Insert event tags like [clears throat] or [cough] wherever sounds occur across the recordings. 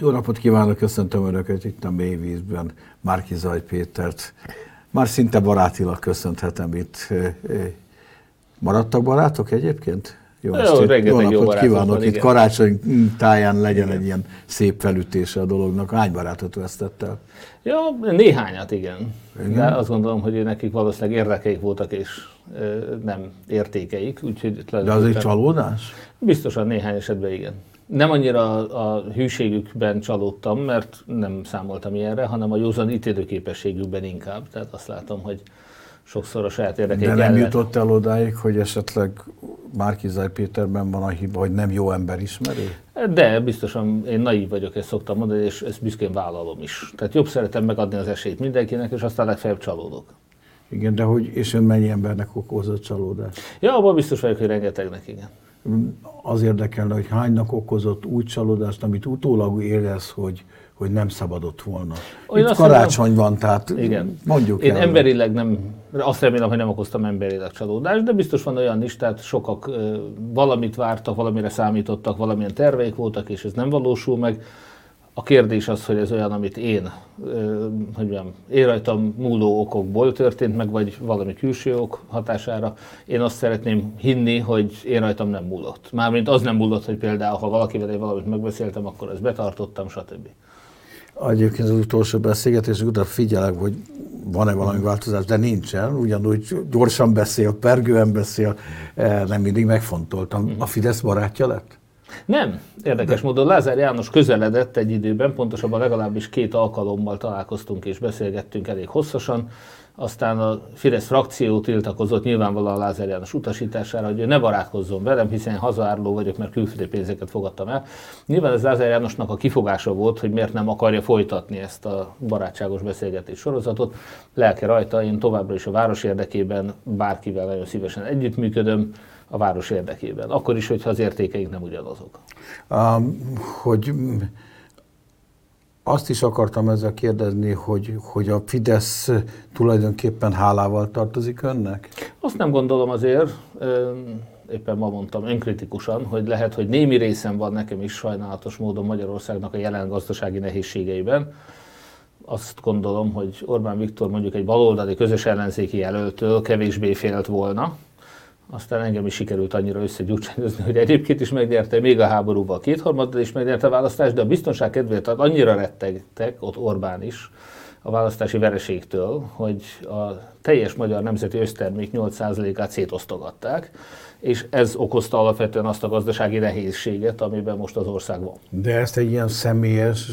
Jó napot kívánok, köszöntöm Önöket itt a mélyvízben, Márki Zaj Pétert. Már szinte barátilag köszönhetem itt. Maradtak barátok egyébként? Jó, jó, jó napot jó kívánok! Van, itt igen. karácsony táján legyen igen. egy ilyen szép felütése a dolognak. Hány barátot vesztett el? Ja, néhányat, igen. igen. De azt gondolom, hogy nekik valószínűleg érdekeik voltak, és nem értékeik. Úgyhogy De az egy csalódás? Biztosan néhány esetben igen. Nem annyira a, a hűségükben csalódtam, mert nem számoltam ilyenre, hanem a józan ítélőképességükben inkább. Tehát azt látom, hogy sokszor a saját érdekeik De nem jutott el odáig, hogy esetleg Márkizaj Péterben van a hiba, hogy nem jó ember ismerő? De biztosan én naív vagyok, ezt szoktam mondani, és ezt büszkén vállalom is. Tehát jobb szeretem megadni az esélyt mindenkinek, és aztán legfeljebb csalódok. Igen, de hogy, és ön mennyi embernek okozott csalódást? Ja, abban biztos vagyok, hogy rengetegnek, igen. Az érdekelne, hogy hánynak okozott úgy csalódást, amit utólag érez, hogy, hogy nem szabadott volna. Olyan Itt karácsony mondom, van, tehát igen. mondjuk Én el. emberileg nem, azt remélem, hogy nem okoztam emberileg csalódást, de biztos van olyan is, tehát sokak valamit vártak, valamire számítottak, valamilyen terveik voltak, és ez nem valósul meg. A kérdés az, hogy ez olyan, amit én, hogy mondjam, én rajtam múló okokból történt meg, vagy valami külső ok hatására. Én azt szeretném hinni, hogy én rajtam nem múlott. Mármint az nem múlott, hogy például, ha valakivel egy valamit megbeszéltem, akkor ezt betartottam, stb. Egyébként az utolsó beszélgetés után figyelek, hogy van-e valami változás, de nincsen. Ugyanúgy gyorsan beszél, pergően beszél, eh, nem mindig megfontoltam. A Fidesz barátja lett? Nem. Érdekes de. módon Lázár János közeledett egy időben, pontosabban legalábbis két alkalommal találkoztunk és beszélgettünk elég hosszasan aztán a Fidesz frakció tiltakozott nyilvánvalóan Lázár János utasítására, hogy ő ne barátkozzon velem, hiszen hazárló vagyok, mert külföldi pénzeket fogadtam el. Nyilván ez Lázár Jánosnak a kifogása volt, hogy miért nem akarja folytatni ezt a barátságos beszélgetés sorozatot. Lelke rajta, én továbbra is a város érdekében bárkivel nagyon szívesen együttműködöm, a város érdekében. Akkor is, hogyha az értékeink nem ugyanazok. Um, hogy azt is akartam ezzel kérdezni, hogy, hogy a Fidesz tulajdonképpen hálával tartozik önnek? Azt nem gondolom azért, éppen ma mondtam önkritikusan, hogy lehet, hogy némi részem van nekem is sajnálatos módon Magyarországnak a jelen gazdasági nehézségeiben. Azt gondolom, hogy Orbán Viktor mondjuk egy baloldali közös ellenzéki jelöltől kevésbé félt volna, aztán engem is sikerült annyira összegyújtányozni, hogy egyébként is megnyerte még a háborúban a kétharmaddal is megnyerte a választást, de a biztonság kedvéért annyira rettegtek, ott Orbán is, a választási vereségtől, hogy a teljes magyar nemzeti össztermék 8%-át szétosztogatták, és ez okozta alapvetően azt a gazdasági nehézséget, amiben most az ország van. De ezt egy ilyen személyes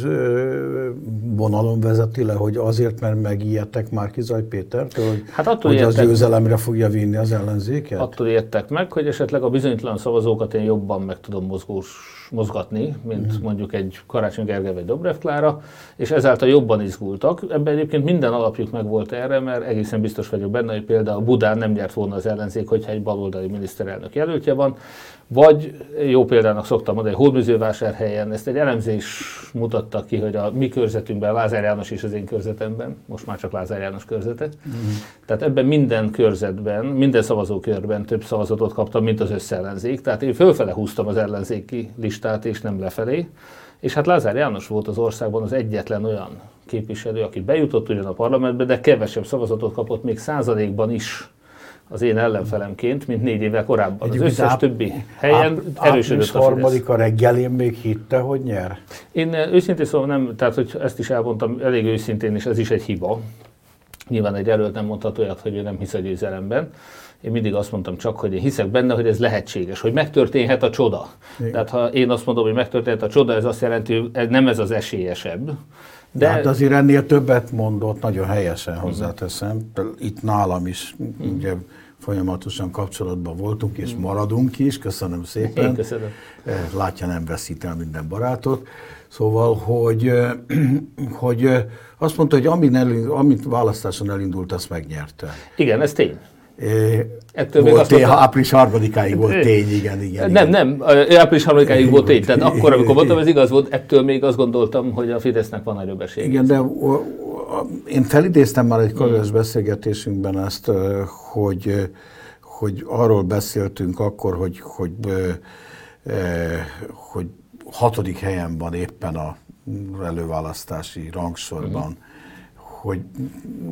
vonalon vezeti le, hogy azért, mert megijedtek Márkizaj Pétertől, hogy, hát attól hogy az győzelemre fogja vinni az ellenzéket? Attól értek meg, hogy esetleg a bizonytalan szavazókat én jobban meg tudom mozgós mozgatni, mint mm. mondjuk egy Karácsony Gergely vagy Dobrev Klára, és ezáltal jobban izgultak. Ebben egyébként minden alapjuk meg volt erre, mert egészen biztos vagyok benne, hogy például Budán nem nyert volna az ellenzék, hogyha egy baloldali miniszterelnök jelöltje van, vagy jó példának szoktam mondani, hogy Hódműzővásárhelyen ezt egy elemzés mutatta ki, hogy a mi körzetünkben Lázár János is az én körzetemben, most már csak Lázár János körzete. Mm. Tehát ebben minden körzetben, minden szavazókörben több szavazatot kaptam, mint az összellenzék. Tehát én fölfele húztam az ellenzéki listát, és nem lefelé. És hát Lázár János volt az országban az egyetlen olyan képviselő, aki bejutott ugyan a parlamentbe, de kevesebb szavazatot kapott még százalékban is az én ellenfelemként, mint négy évvel korábban. Egy az összes áp, többi helyen áp, erősödött a harmadik a reggelén még hitte, hogy nyer? Én eh, őszintén szóval nem, tehát hogy ezt is elmondtam elég őszintén, és ez is egy hiba. Nyilván egy erőt nem mondhat olyat, hogy ő nem hisz a győzelemben. Én mindig azt mondtam csak, hogy én hiszek benne, hogy ez lehetséges, hogy megtörténhet a csoda. Igen. Tehát ha én azt mondom, hogy megtörténhet a csoda, ez azt jelenti, hogy nem ez az esélyesebb, de, de hát azért ennél többet mondott, nagyon helyesen hozzáteszem. Itt nálam is mm. ugye folyamatosan kapcsolatban voltunk, és maradunk is, köszönöm szépen. Én köszönöm. Eh, látja, nem veszít el minden barátot. Szóval, hogy, eh, [clears throat] hogy eh, azt mondta, hogy amit, amit választáson elindult, azt megnyerte. Igen, ez tény. Ettől volt tény, mondta, április harmadikáig volt tény, igen, igen. Nem, igen. nem, április harmadikáig volt tény. Tehát akkor, amikor [laughs] mondtam, ez igaz volt, ettől még azt gondoltam, hogy a Fidesznek van nagyobb esély. Igen, de én felidéztem már egy közös beszélgetésünkben ezt, hogy, hogy arról beszéltünk akkor, hogy, hogy, hogy hatodik helyen van éppen a előválasztási rangsorban, uh-huh. Hogy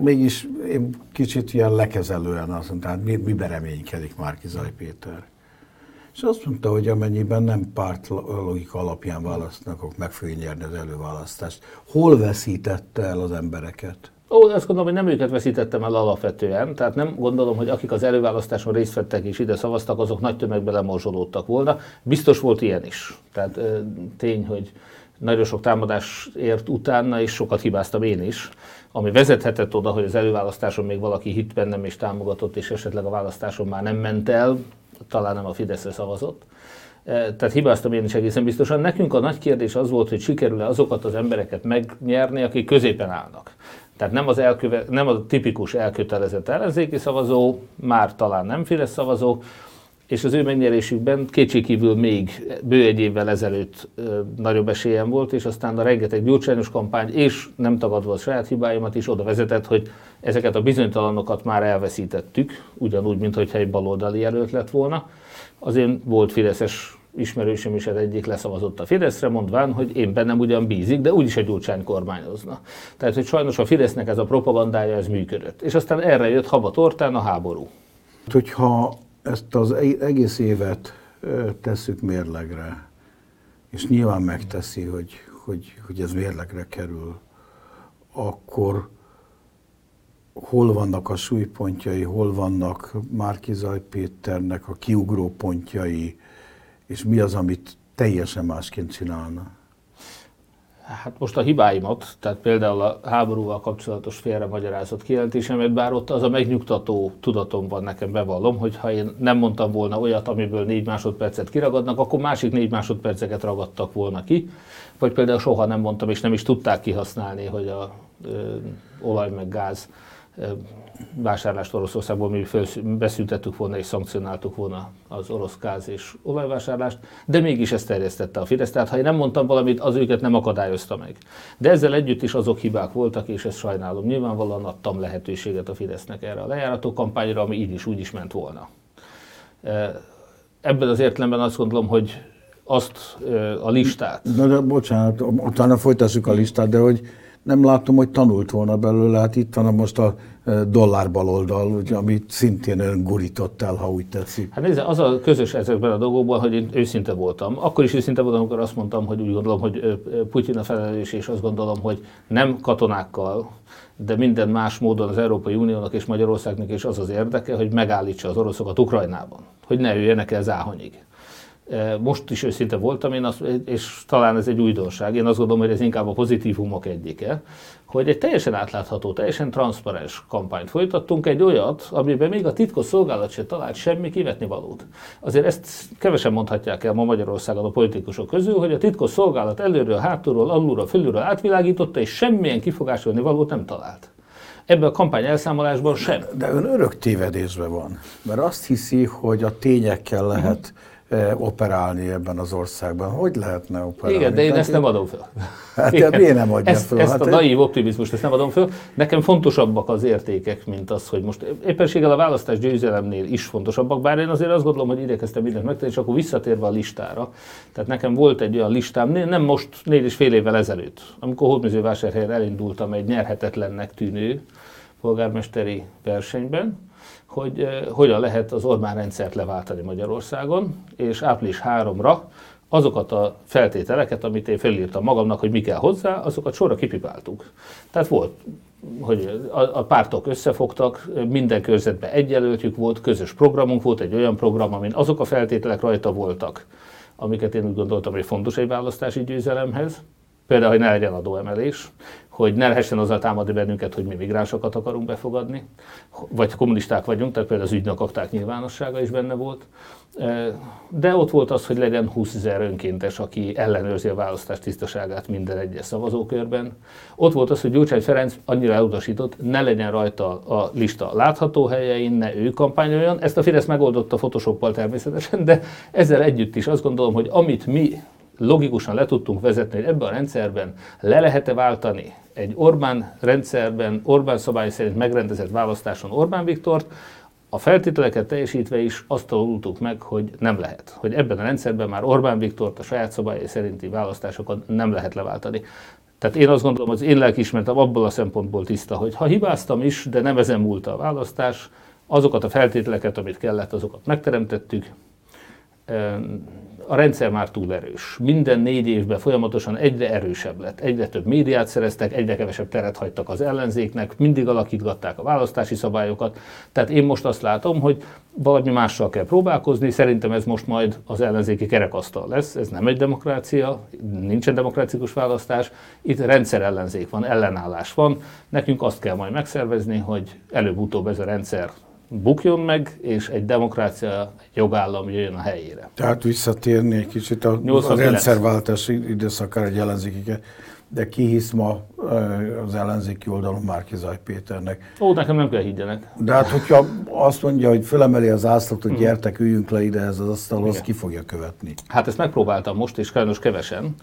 mégis én kicsit ilyen lekezelően azt mondta, hát mi, miben reménykedik Márkizaj Péter. És azt mondta, hogy amennyiben nem párt logika alapján választnak, akkor meg fogja nyerni az előválasztást. Hol veszítette el az embereket? Ó, azt gondolom, hogy nem őket veszítettem el alapvetően, tehát nem gondolom, hogy akik az előválasztáson részt vettek és ide szavaztak, azok nagy tömegben lemorzsolódtak volna. Biztos volt ilyen is. Tehát tény, hogy nagyon sok támadás ért utána, és sokat hibáztam én is, ami vezethetett oda, hogy az előválasztáson még valaki hit bennem és támogatott, és esetleg a választáson már nem ment el, talán nem a Fideszre szavazott. Tehát hibáztam én is egészen biztosan. Nekünk a nagy kérdés az volt, hogy sikerül-e azokat az embereket megnyerni, akik középen állnak. Tehát nem, az elköve, nem a tipikus elkötelezett ellenzéki szavazó, már talán nem Fidesz szavazó, és az ő megnyerésükben kétségkívül még bő egy évvel ezelőtt nagyobb esélyem volt, és aztán a rengeteg gyurcsányos kampány, és nem tagadva a saját hibáimat is oda vezetett, hogy ezeket a bizonytalanokat már elveszítettük, ugyanúgy, mint hogyha egy baloldali jelölt lett volna. Az én volt Fideszes ismerősöm is egyik leszavazott a Fideszre, mondván, hogy én bennem ugyan bízik, de úgyis egy Gyurcsány kormányozna. Tehát, hogy sajnos a Fidesznek ez a propagandája, ez működött. És aztán erre jött haba tortán a háború. Hogyha ezt az e- egész évet tesszük mérlegre, és nyilván megteszi, hogy, hogy, hogy ez mérlegre kerül, akkor hol vannak a súlypontjai, hol vannak Márkizaj Péternek a kiugró pontjai, és mi az, amit teljesen másként csinálna? Hát most a hibáimat, tehát például a háborúval kapcsolatos félre magyarázott kijelentésemet, bár ott az a megnyugtató tudatom van nekem, bevallom, hogy ha én nem mondtam volna olyat, amiből négy másodpercet kiragadnak, akkor másik négy másodperceket ragadtak volna ki, vagy például soha nem mondtam, és nem is tudták kihasználni, hogy a ö, olaj meg gáz vásárlást Oroszországból mi beszüntettük volna és szankcionáltuk volna az orosz gáz és olajvásárlást, de mégis ezt terjesztette a Fidesz. Tehát ha én nem mondtam valamit, az őket nem akadályozta meg. De ezzel együtt is azok hibák voltak, és ezt sajnálom. Nyilvánvalóan adtam lehetőséget a Fidesznek erre a lejárató kampányra, ami így is úgy is ment volna. Ebben az értelemben azt gondolom, hogy azt a listát. Na de bocsánat, utána folytassuk a listát, de hogy nem látom, hogy tanult volna belőle. Hát itt van most a e, dollár baloldal, ugye, amit szintén ön gurított el, ha úgy tetszik. Hát nézze, az a közös ezekben a dolgokban, hogy én őszinte voltam. Akkor is őszinte voltam, amikor azt mondtam, hogy úgy gondolom, hogy Putyin a felelős, és azt gondolom, hogy nem katonákkal, de minden más módon az Európai Uniónak és Magyarországnak is az az érdeke, hogy megállítsa az oroszokat Ukrajnában, hogy ne jöjjenek el záhonyig. Most is őszinte voltam, én azt, és talán ez egy újdonság, én azt gondolom, hogy ez inkább a pozitívumok egyike, hogy egy teljesen átlátható, teljesen transzparens kampányt folytattunk, egy olyat, amiben még a titkos szolgálat se talált semmi kivetni valót. Azért ezt kevesen mondhatják el ma Magyarországon a politikusok közül, hogy a titkos szolgálat előről, hátulról, alulról, fölülről átvilágította, és semmilyen kifogásolni valót nem talált. Ebben a kampány elszámolásban sem. De ön örök tévedésben van, mert azt hiszi, hogy a tényekkel lehet uh-huh operálni ebben az országban. Hogy lehetne operálni? Igen, de én ezt nem adom fel. Hát Igen. miért nem adja ezt, fel? Ezt hát a naív optimizmust ezt nem adom fel. Nekem fontosabbak az értékek, mint az, hogy most éppenséggel a választás győzelemnél is fontosabbak, bár én azért azt gondolom, hogy igyekeztem mindent megtenni, és akkor visszatérve a listára. Tehát nekem volt egy olyan listám, nem most négy és fél évvel ezelőtt, amikor Hódműzővásárhelyen elindultam egy nyerhetetlennek tűnő polgármesteri versenyben, hogy eh, hogyan lehet az Orbán rendszert leváltani Magyarországon, és április 3-ra azokat a feltételeket, amit én felírtam magamnak, hogy mi kell hozzá, azokat sorra kipipáltuk. Tehát volt, hogy a, a pártok összefogtak, minden körzetben egyelőtjük volt, közös programunk volt, egy olyan program, amin azok a feltételek rajta voltak, amiket én úgy gondoltam, hogy fontos egy választási győzelemhez, például, hogy ne legyen adóemelés, hogy ne lehessen azzal támadni bennünket, hogy mi migránsokat akarunk befogadni, vagy kommunisták vagyunk, tehát például az ügynök nyilvánossága is benne volt. De ott volt az, hogy legyen 20 ezer önkéntes, aki ellenőrzi a választás tisztaságát minden egyes szavazókörben. Ott volt az, hogy Gyurcsány Ferenc annyira elutasított, ne legyen rajta a lista látható helyein, ne ő kampányoljon. Ezt a Fidesz megoldotta Photoshoppal természetesen, de ezzel együtt is azt gondolom, hogy amit mi logikusan le tudtunk vezetni, hogy ebben a rendszerben le lehet-e váltani egy Orbán rendszerben, Orbán szabály szerint megrendezett választáson Orbán Viktort, a feltételeket teljesítve is azt tanultuk meg, hogy nem lehet. Hogy ebben a rendszerben már Orbán Viktor a saját szabályai szerinti választásokat nem lehet leváltani. Tehát én azt gondolom, az én lelkiismeretem abból a szempontból tiszta, hogy ha hibáztam is, de nem ezen múlt a választás, azokat a feltételeket, amit kellett, azokat megteremtettük a rendszer már túl erős. Minden négy évben folyamatosan egyre erősebb lett. Egyre több médiát szereztek, egyre kevesebb teret hagytak az ellenzéknek, mindig alakítgatták a választási szabályokat. Tehát én most azt látom, hogy valami mással kell próbálkozni. Szerintem ez most majd az ellenzéki kerekasztal lesz. Ez nem egy demokrácia, nincsen demokratikus választás. Itt rendszer ellenzék van, ellenállás van. Nekünk azt kell majd megszervezni, hogy előbb-utóbb ez a rendszer bukjon meg, és egy demokrácia, egy jogállam jöjjön a helyére. Tehát visszatérni egy kicsit a, a rendszerváltás időszakára egy ellenzékike de ki hisz ma az ellenzéki oldalon Márkizaj Péternek. Ó, nekem nem kell higgyenek. De hát, hogyha azt mondja, hogy felemeli az ászlót, hogy hmm. gyertek, üljünk le ide ez az asztalhoz, ki fogja követni? Hát ezt megpróbáltam most, és sajnos kevesen.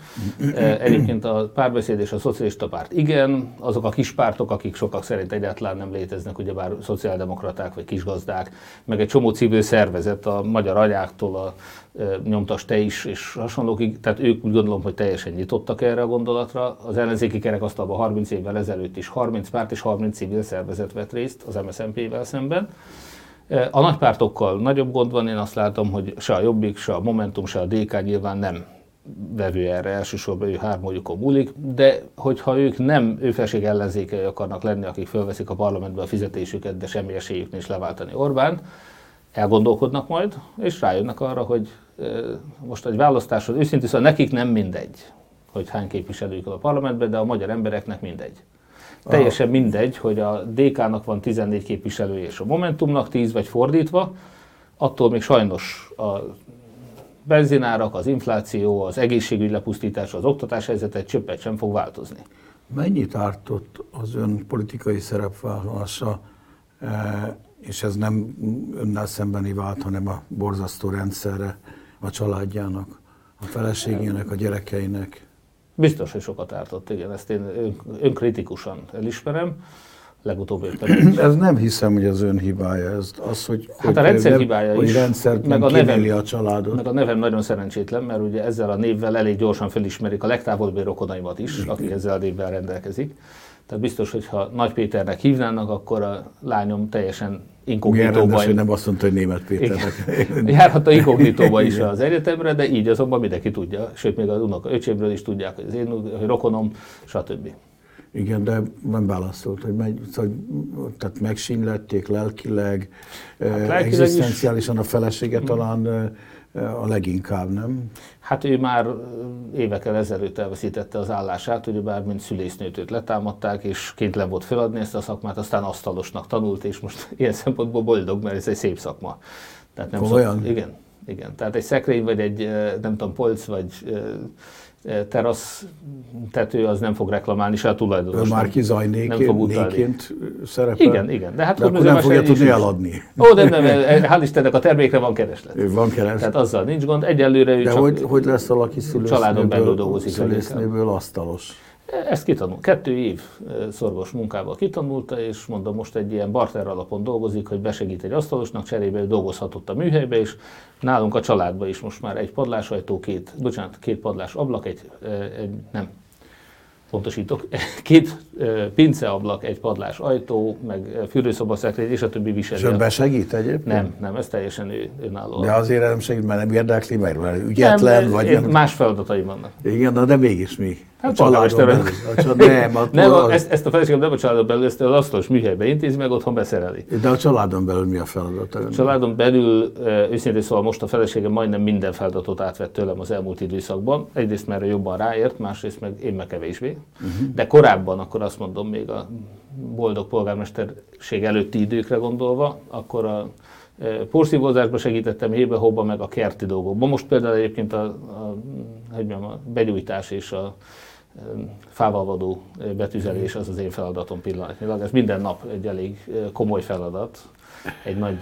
Egyébként a párbeszéd és a szocialista párt igen, azok a kis pártok, akik sokak szerint egyáltalán nem léteznek, ugyebár szociáldemokraták vagy kisgazdák, meg egy csomó civil szervezet, a magyar anyáktól a nyomtas te is, és hasonlókig, tehát ők úgy gondolom, hogy teljesen nyitottak erre a gondolatra. Az ellenzéki kerekasztalban 30 évvel ezelőtt is 30 párt és 30 civil szervezet vett részt az MSZNP-vel szemben. A nagypártokkal nagyobb gond van, én azt látom, hogy se a Jobbik, se a Momentum, se a DK nyilván nem vevő erre, elsősorban ő hármójukon múlik, de hogyha ők nem őfelség ellenzékei akarnak lenni, akik fölveszik a parlamentbe a fizetésüket, de semmi esélyük nincs leváltani Orbánt, elgondolkodnak majd, és rájönnek arra, hogy most egy választáshoz őszintén szóval nekik nem mindegy, hogy hány képviselőjük a parlamentben, de a magyar embereknek mindegy. Teljesen mindegy, hogy a DK-nak van 14 képviselője és a Momentumnak 10, vagy fordítva, attól még sajnos a benzinárak, az infláció, az egészségügy lepusztítása, az oktatás helyzetet csöppet sem fog változni. Mennyit ártott az ön politikai szerepvállalása és ez nem önnel szembeni vált, hanem a borzasztó rendszerre, a családjának, a feleségének, a gyerekeinek. Biztos, hogy sokat ártott, igen, ezt én önkritikusan elismerem. Legutóbb éppen. Ez nem hiszem, hogy az ön hibája, ez az, hogy, hát hogy a rendszer hibája hogy is, rendszert meg a, nevem, a családot. Meg a nevem nagyon szerencsétlen, mert ugye ezzel a névvel elég gyorsan felismerik a legtávolabbi rokonaimat is, akik ezzel a névvel rendelkezik. Tehát biztos, hogyha Nagy Péternek hívnának, akkor a lányom teljesen inkognitóba. hogy nem azt mondta, hogy német Péternek. Járhat a [laughs] inkognitóba is az egyetemre, de így azonban mindenki tudja, sőt még az unoka öcsémről is tudják, hogy az én hogy rokonom, stb. Igen, de nem válaszolt, hogy megy, szóval, tehát megsínlették lelkileg, hát, lelkileg egzisztenciálisan a felesége hmm. talán a leginkább, nem? Hát ő már évekkel ezelőtt elveszítette az állását, ugye bár mint szülésznőt őt letámadták, és kénytelen volt feladni ezt a szakmát, aztán asztalosnak tanult, és most [laughs] ilyen szempontból boldog, mert ez egy szép szakma. Tehát nem Komolyan? Szok, igen, igen. Tehát egy szekrény, vagy egy, nem tudom, polc, vagy terasz tető az nem fog reklamálni, se a tulajdonos. Ő már kizajnéként szerepel? Igen, igen. De, hát de akkor nem fogja tudni eladni. Ó, de nem, hál' Istennek a termékre van kereslet. Van kereslet. Tehát azzal nincs gond. Egyelőre ő de csak hogy, hogy lesz valaki szülésznőből, családon belül dolgozik. Szülésznőből asztalos? Ezt kitanul. Kettő év szorgos munkával kitanulta, és mondom, most egy ilyen barter alapon dolgozik, hogy besegít egy asztalosnak, cserébe dolgozhatott a műhelybe, és nálunk a családban is most már egy padlásajtó, két, bocsánat, két padlás ablak, egy, egy nem, pontosítok, [laughs] két pinceablak, egy padlás ajtó, meg fürdőszobaszekrény, és a többi viseli. És besegít egyébként? Nem, nem, ez teljesen ő, önálló. De azért nem segít, mert nem érdekli, mert, mert ügyetlen, nem, vagy nem. Más feladataim vannak. Igen, de mégis mi? Hát a családon belül. A nem, a nem a, ezt, ezt a feleségem nem a családon belül, ezt az asztalos műhelybe intézi, meg otthon beszereli. De a családon belül mi a feladat? A családon belül, őszintén szóval most a feleségem majdnem minden feladatot átvett tőlem az elmúlt időszakban. Egyrészt mert jobban ráért, másrészt meg én meg kevésbé. Uh-huh. De korábban, akkor azt mondom, még a boldog polgármesterség előtti időkre gondolva, akkor a porszívózásba segítettem hébe-hóba, meg a kerti dolgokban. Most például egyébként a, a, a, a begyújtás és a fával vadó betüzelés az az én feladatom pillanatnyilag. Ez minden nap egy elég komoly feladat. Egy nagy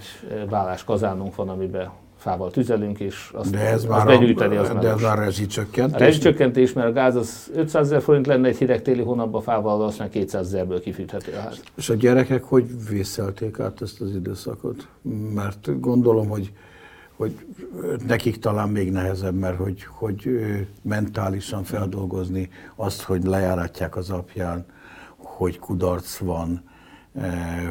vállás kazánunk van, amiben fával tüzelünk, és azt, De ez azt már, begyűjteni, a, az de ez A rezsicsökkentés. rezsicsökkentés, mert a gáz az 500 ezer forint lenne egy hideg téli hónapban fával, azt meg 200 ezerből kifűthető a ház. És a gyerekek hogy vészelték át ezt az időszakot? Mert gondolom, hogy, hogy nekik talán még nehezebb, mert hogy, hogy mentálisan feldolgozni azt, hogy lejáratják az apján, hogy kudarc van,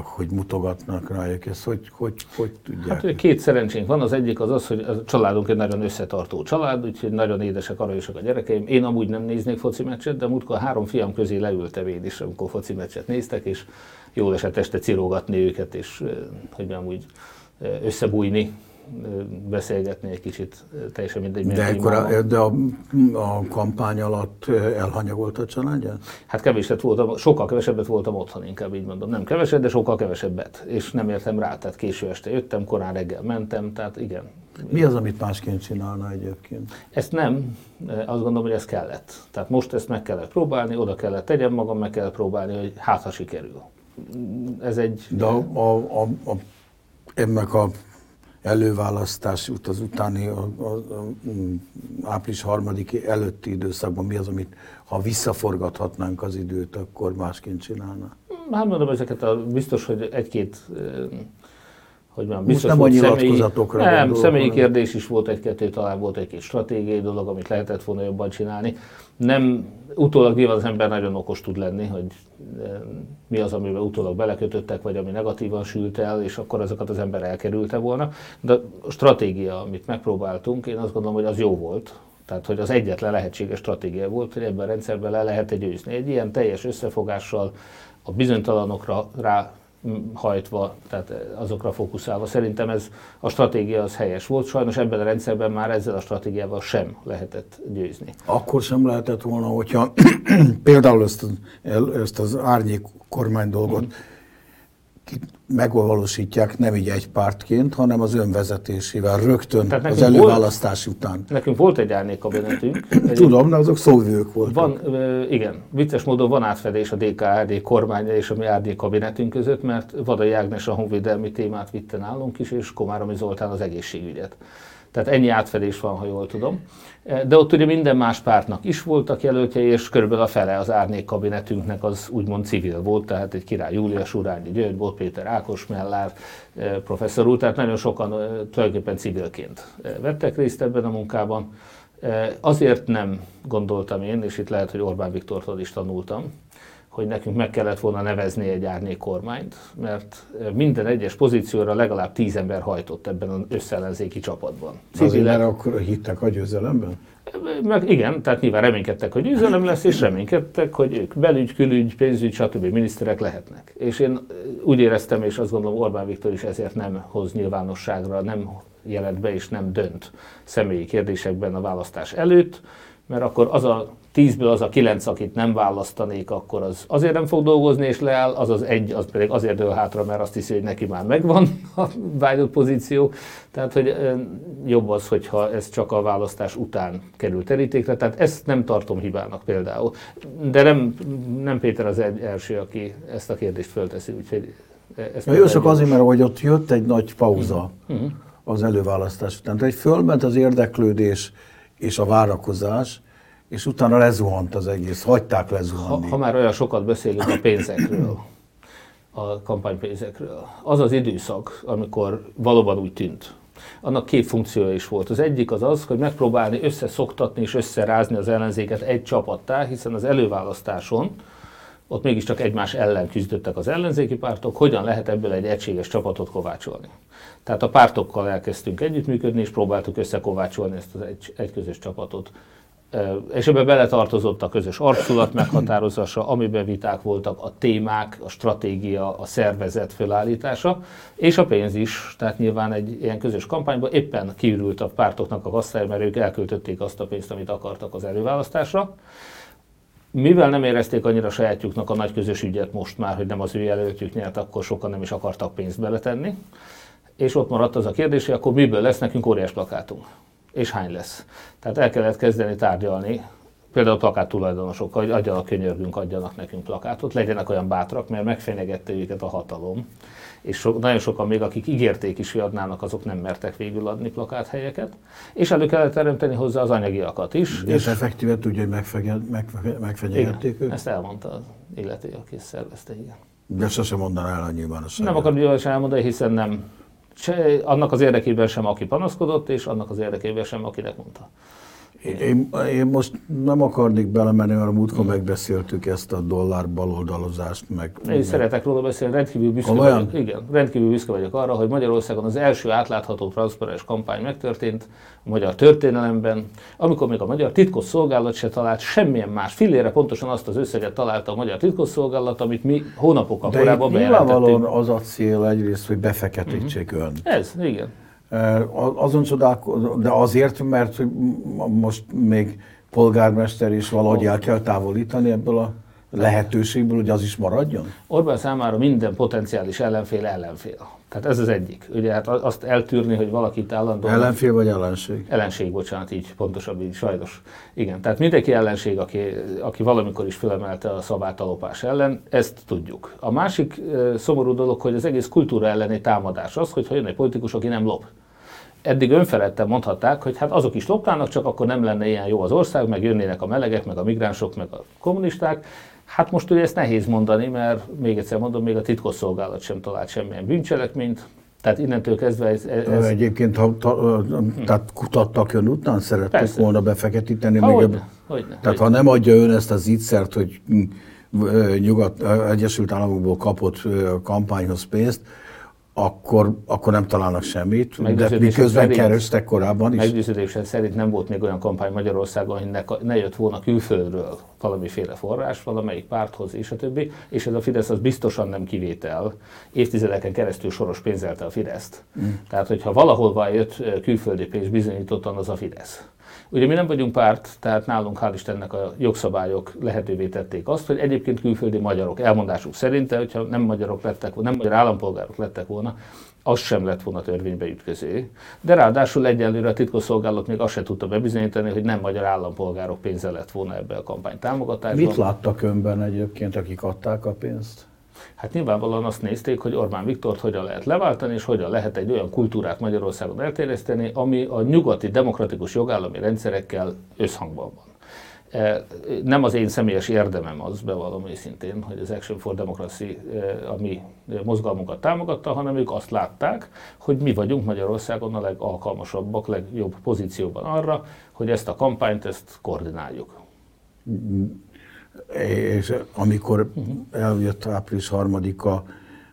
hogy mutogatnak rájuk, ezt hogy, hogy, hogy tudják? Hát két szerencsénk van, az egyik az az, hogy a családunk egy nagyon összetartó család, úgyhogy nagyon édesek, aranyosak a gyerekeim. Én amúgy nem néznék foci meccset, de múltkor három fiam közé leültem én is, amikor foci meccset néztek, és jól esett este cirógatni őket, és hogy mondjam úgy összebújni, beszélgetni egy kicsit, teljesen mindegy. De, téma a, de a, a kampány alatt elhanyagolt a családja? Hát keveset voltam, sokkal kevesebbet voltam otthon, inkább így mondom. Nem keveset, de sokkal kevesebbet. És nem értem rá, tehát késő este jöttem, korán reggel mentem, tehát igen. Mi az, amit másként csinálna egyébként? Ezt nem, azt gondolom, hogy ez kellett. Tehát most ezt meg kellett próbálni, oda kellett tegyem magam, meg kellett próbálni, hogy hát ha sikerül. Ez egy... De a, a, a, a, ennek a előválasztás az utáni, a, a, a, mm, április harmadik előtti időszakban mi az, amit ha visszaforgathatnánk az időt, akkor másként csinálna? Hát mondom, ezeket a, biztos, hogy egy-két hogy Most biztos nem a nyilatkozatokra személyi, nem, személyi hanem- kérdés is volt egy-kettő, talán volt egy-két stratégiai dolog, amit lehetett volna jobban csinálni. Nem, utólag nyilván az ember nagyon okos tud lenni, hogy mi az, amiben utólag belekötöttek, vagy ami negatívan sült el, és akkor azokat az ember elkerülte volna. De a stratégia, amit megpróbáltunk, én azt gondolom, hogy az jó volt. Tehát, hogy az egyetlen lehetséges stratégia volt, hogy ebben a rendszerben le lehet győzni. Egy ilyen teljes összefogással, a bizonytalanokra rá hajtva, tehát azokra fókuszálva. Szerintem ez a stratégia az helyes volt. Sajnos ebben a rendszerben már ezzel a stratégiával sem lehetett győzni. Akkor sem lehetett volna, hogyha [clears throat] például ezt, ezt az árnyék kormány dolgot ki- megvalósítják nem így egy pártként, hanem az önvezetésével rögtön Tehát az nekünk volt- előválasztás után. Nekünk volt egy árnyékkabinetünk. Tudom, de azok szóvivők voltak. Van, igen, vicces módon van átfedés a DKRD kormánya és a mi árnyék kabinetünk között, mert Vadai Ágnes a honvédelmi témát vitte nálunk is, és Komáromi Zoltán az egészségügyet. Tehát ennyi átfedés van, ha jól tudom. De ott ugye minden más pártnak is voltak jelöltjei, és körülbelül a fele az árnyék kabinetünknek az úgymond civil volt, tehát egy Király Júlia, Surányi György, Bot Péter Ákos, Mellár, e, professzor úr, tehát nagyon sokan e, tulajdonképpen civilként e, vettek részt ebben a munkában. Azért nem gondoltam én, és itt lehet, hogy Orbán Viktortól is tanultam, hogy nekünk meg kellett volna nevezni egy árnyék kormányt, mert minden egyes pozícióra legalább tíz ember hajtott ebben az összellenzéki csapatban. Civilek, mert akkor hittek a győzelemben? meg igen, tehát nyilván reménykedtek, hogy győzelem lesz, és reménykedtek, hogy ők belügy, külügy, pénzügy, stb. miniszterek lehetnek. És én úgy éreztem, és azt gondolom Orbán Viktor is ezért nem hoz nyilvánosságra, nem jelent be és nem dönt személyi kérdésekben a választás előtt, mert akkor az a tízből az a kilenc, akit nem választanék, akkor az azért nem fog dolgozni és leáll, az az egy, az pedig azért dől hátra, mert azt hiszi, hogy neki már megvan [laughs] a vágyott pozíció. Tehát, hogy jobb az, hogyha ez csak a választás után kerül terítékre. Tehát ezt nem tartom hibának például. De nem, nem Péter az egy első, aki ezt a kérdést fölteszi, úgyhogy ezt Ja, jó, csak azért, mert hogy ott jött egy nagy pauza az előválasztás után. Tehát egy fölment az érdeklődés és a várakozás, és utána lezuhant az egész, hagyták Ha, lezuhanni. ha már olyan sokat beszélünk a pénzekről, a kampánypénzekről, az az időszak, amikor valóban úgy tűnt, annak két funkciója is volt. Az egyik az az, hogy megpróbálni összeszoktatni és összerázni az ellenzéket egy csapattá, hiszen az előválasztáson ott mégiscsak egymás ellen küzdöttek az ellenzéki pártok, hogyan lehet ebből egy egységes csapatot kovácsolni. Tehát a pártokkal elkezdtünk együttműködni, és próbáltuk összekovácsolni ezt az egy, egy közös csapatot. És ebbe beletartozott a közös arculat meghatározása, amiben viták voltak, a témák, a stratégia, a szervezet felállítása, és a pénz is. Tehát nyilván egy ilyen közös kampányban éppen kiürült a pártoknak a kasszája, mert ők elköltötték azt a pénzt, amit akartak az előválasztásra. Mivel nem érezték annyira sajátjuknak a nagy közös ügyet most már, hogy nem az ő jelöltjük nyert, akkor sokan nem is akartak pénzt beletenni. És ott maradt az a kérdés, hogy akkor miből lesz nekünk óriás plakátunk? És hány lesz? Tehát el kellett kezdeni tárgyalni például a plakát tulajdonosok, hogy adjanak könyörgünk, adjanak nekünk plakátot, legyenek olyan bátrak, mert megfenyegette őket a hatalom. És so, nagyon sokan még, akik ígérték is, hogy adnának, azok nem mertek végül adni plakáthelyeket. És elő kellett teremteni hozzá az anyagiakat is. És, és effektíve tudja, hogy megfenyegették őket? ezt elmondta az illető, aki ezt szervezte, igen. De sosem mondaná el a Nem akarom nyilvánosan elmondani, hiszen nem. Se, annak az érdekében sem, aki panaszkodott, és annak az érdekében sem, akinek mondta. Én, én most nem akarnék belemenni, mert a múltkor megbeszéltük ezt a dollár baloldalozást. Meg, én meg... szeretek róla beszélni, rendkívül büszke vagyok, igen, rendkívül büszke vagyok arra, hogy Magyarországon az első átlátható, transzparens kampány megtörtént a magyar történelemben, amikor még a magyar titkosszolgálat se talált semmilyen más. Fillére pontosan azt az összeget találta a magyar titkosszolgálat, amit mi hónapokkal korábban bejelentettünk. az a cél egyrészt, hogy befeketítség uh-huh. ön. Ez, igen. Azon csodálkozom, de azért, mert most még polgármester is valahogy el kell távolítani ebből a lehetőségből, hogy az is maradjon? Orbán számára minden potenciális ellenfél ellenfél. Tehát ez az egyik. Ugye hát azt eltűrni, hogy valakit állandóan... Ellenfél vagy ellenség? Ellenség, bocsánat, így pontosabb, így sajnos. Igen, tehát mindenki ellenség, aki, aki valamikor is felemelte a szabát a lopás ellen, ezt tudjuk. A másik szomorú dolog, hogy az egész kultúra elleni támadás az, hogy jön egy politikus, aki nem lop eddig önfeledten mondhatták, hogy hát azok is lopnának, csak akkor nem lenne ilyen jó az ország, meg jönnének a melegek, meg a migránsok, meg a kommunisták. Hát most ugye ezt nehéz mondani, mert még egyszer mondom, még a titkosszolgálat sem talált semmilyen bűncselekményt, tehát innentől kezdve ez... ez... Egyébként, ha ta, tehát kutattak ön után, szerették Persze. volna befeketíteni? Ha, még hogyne, eb... hogyne, tehát hogyne. ha nem adja ön ezt az ígyszert, hogy Nyugat, Egyesült Államokból kapott kampányhoz pénzt, akkor, akkor nem találnak semmit, de miközben kerestek korábban is. Meggyőződésem szerint nem volt még olyan kampány Magyarországon, hogy ne, ne jött volna külföldről valamiféle forrás, valamelyik párthoz, és a többi, és ez a Fidesz az biztosan nem kivétel. Évtizedeken keresztül soros pénzelte a Fideszt. Mm. Tehát, hogyha valahol jött külföldi pénz bizonyítottan, az a Fidesz. Ugye mi nem vagyunk párt, tehát nálunk hál' Istennek a jogszabályok lehetővé tették azt, hogy egyébként külföldi magyarok elmondásuk szerint, hogyha nem magyarok lettek volna, nem magyar állampolgárok lettek volna, az sem lett volna törvénybe ütköző. De ráadásul egyelőre a titkosszolgálat még azt se tudta bebizonyítani, hogy nem magyar állampolgárok pénze lett volna ebbe a kampány támogatásban. Mit láttak önben egyébként, akik adták a pénzt? Hát nyilvánvalóan azt nézték, hogy Orbán Viktort hogyan lehet leváltani, és hogyan lehet egy olyan kultúrát Magyarországon elterjeszteni, ami a nyugati demokratikus jogállami rendszerekkel összhangban van. E, nem az én személyes érdemem az, bevallom őszintén, hogy az Action for Democracy e, a mi mozgalmunkat támogatta, hanem ők azt látták, hogy mi vagyunk Magyarországon a legalkalmasabbak, legjobb pozícióban arra, hogy ezt a kampányt, ezt koordináljuk és amikor eljött április harmadika,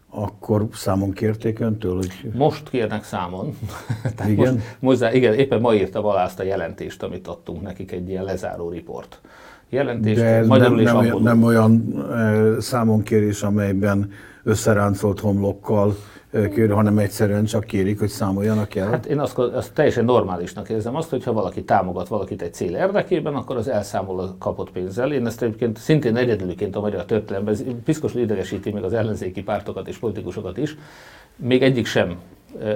akkor számon kérték öntől, hogy... Most kérnek számon. [laughs] igen? Most, most, igen, éppen ma írta alá azt a jelentést, amit adtunk nekik, egy ilyen lezáró riport. Jelentést De magyarul nem, nem, olyan, nem olyan e, számonkérés, amelyben összeráncolt homlokkal kér, hanem egyszerűen csak kérik, hogy számoljanak el? Hát én azt, azt teljesen normálisnak érzem azt, hogyha valaki támogat valakit egy cél érdekében, akkor az elszámol a kapott pénzzel. Én ezt egyébként szintén egyedülként a magyar történelemben, ez piszkosul idegesíti még az ellenzéki pártokat és politikusokat is, még egyik sem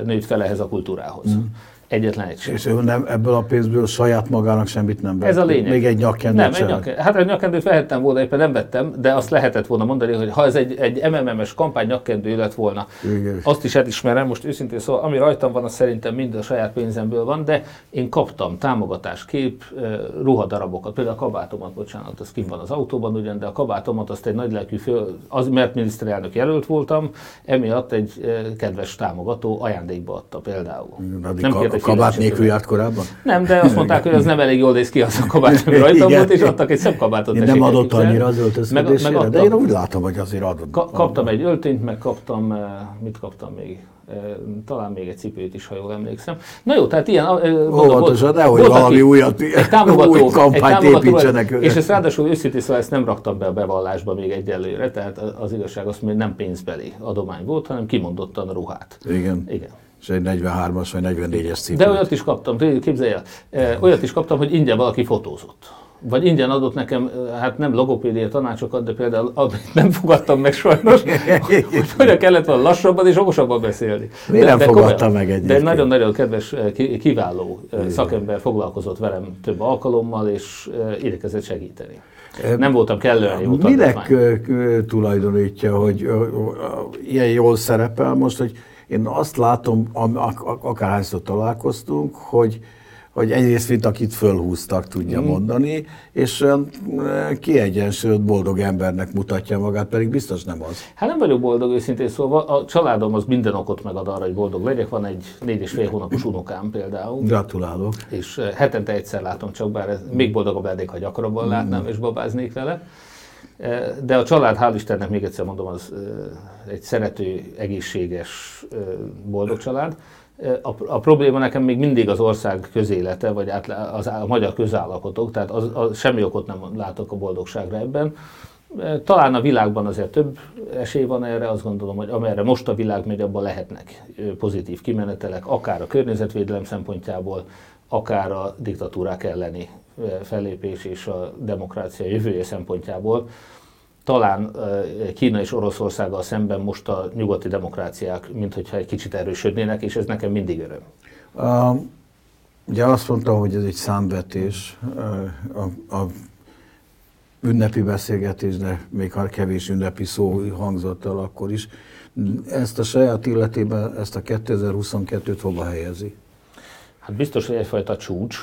nőtt fel ehhez a kultúrához. Mm. Egyetlen egy sem. És ő nem, ebből a pénzből saját magának semmit nem vett? Ez a lényeg. Még egy nyakkendőt Nem, egy nyakkendőt. Hát egy nyakkendőt vehettem volna, éppen nem vettem, de azt lehetett volna mondani, hogy ha ez egy, egy MMM-es kampány nyakkendő lett volna, Igen. azt is elismerem, most őszintén szóval, ami rajtam van, az szerintem mind a saját pénzemből van, de én kaptam támogatáskép ruhadarabokat, például a kabátomat, bocsánat, az kim van az autóban ugyan, de a kabátomat azt egy nagylelkű fő, az, mert miniszterelnök jelölt voltam, emiatt egy kedves támogató ajándékba adta például. Nem kabát nélkül járt korábban? Nem, de azt mondták, hogy az nem elég jól néz ki az a kabát, [laughs] ami rajtam volt, és adtak egy szebb kabátot. Én nem adott annyira az öltözködésére, meg, meg de én úgy látom, hogy azért adott. Ka- kaptam egy öltényt, meg kaptam, eh, mit kaptam még? Eh, talán még egy cipőt is, ha jól emlékszem. Na jó, tehát ilyen... Eh, Óvatosan, nehogy valami újat, egy támogató, új kampányt egy építsenek. És ezt ráadásul őszintén szóval ezt nem raktam be a bevallásba még egyelőre, tehát az igazság az, hogy nem pénzbeli adomány volt, hanem kimondottan ruhát. Igen. Igen és egy 43-as vagy 44-es cipőt. De olyat is kaptam, képzelj el, olyat is kaptam, hogy ingyen valaki fotózott. vagy ingyen adott nekem, hát nem logopédia tanácsokat, de például amit nem fogadtam meg sajnos, [laughs] hogy hogyan kellett volna lassabban és okosabban beszélni. Mi nem de fogadta meg egyébként? De nagyon-nagyon kedves, kiváló Igen. szakember foglalkozott velem több alkalommal, és igyekezett segíteni. Nem voltam kellően jó Minek tulajdonítja, hogy ilyen jól szerepel most, hogy én azt látom, akárhányszor találkoztunk, hogy hogy egyrészt, mint akit fölhúztak, tudja mm. mondani, és kiegyensúlyozott, boldog embernek mutatja magát, pedig biztos nem az. Hát nem vagyok boldog, őszintén szólva. A családom az minden okot megad arra, hogy boldog legyek. Van egy négy és fél hónapos unokám például. Gratulálok. És hetente egyszer látom csak, bár ez még boldogabb lennék, ha gyakrabban mm. látnám és babáznék vele. De a család, hál' Istennek, még egyszer mondom, az egy szerető, egészséges, boldog család. A, a probléma nekem még mindig az ország közélete, vagy át, az, a magyar közállapotok, tehát az, az, semmi okot nem látok a boldogságra ebben. Talán a világban azért több esély van erre, azt gondolom, hogy amerre most a világ megy, abban lehetnek pozitív kimenetelek, akár a környezetvédelem szempontjából, akár a diktatúrák elleni fellépés és a demokrácia jövője szempontjából talán Kína és Oroszországgal szemben most a nyugati demokráciák, mint hogyha egy kicsit erősödnének, és ez nekem mindig öröm. Uh, ugye azt mondtam, hogy ez egy számvetés, a, a ünnepi beszélgetés, de még ha kevés ünnepi szó hangzott el akkor is. Ezt a saját illetében, ezt a 2022-t hova helyezi? Hát biztos, hogy egyfajta csúcs.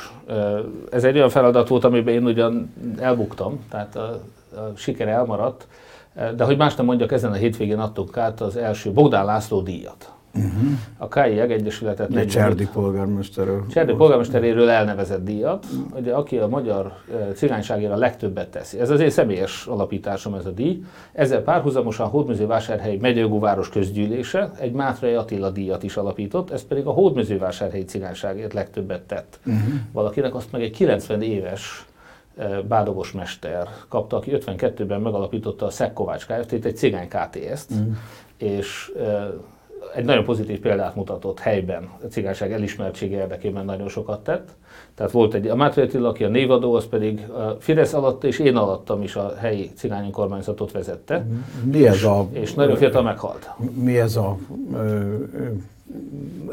Ez egy olyan feladat volt, amiben én ugyan elbuktam, tehát a a siker elmaradt, de hogy más nem mondjak, ezen a hétvégén adtuk át az első Bogdán László díjat. Uh-huh. A KI Egyesületet... Egy Cserdi polgármesteről. Cserdi polgármesteréről elnevezett díjat, ugye, aki a magyar cigányságért a legtöbbet teszi. Ez az én személyes alapításom ez a díj. Ezzel párhuzamosan Hódmezővásárhely megyőgúváros közgyűlése egy Mátrai Attila díjat is alapított, ez pedig a Hódmezővásárhelyi cigányságért legtöbbet tett. Uh-huh. Valakinek azt meg egy 90 éves Bádogos mester kapta, aki 52-ben megalapította a Szekkovács Kft-t, egy cigány KTS-t, mm. és egy nagyon pozitív példát mutatott helyben, a cigányság elismertsége érdekében nagyon sokat tett. Tehát volt egy, a Mátré Attila, aki a névadó, az pedig a Fidesz alatt és én alattam is a helyi cigány önkormányzatot vezette. Mi ez a... És nagyon fiatal meghalt. Mi ez a ö,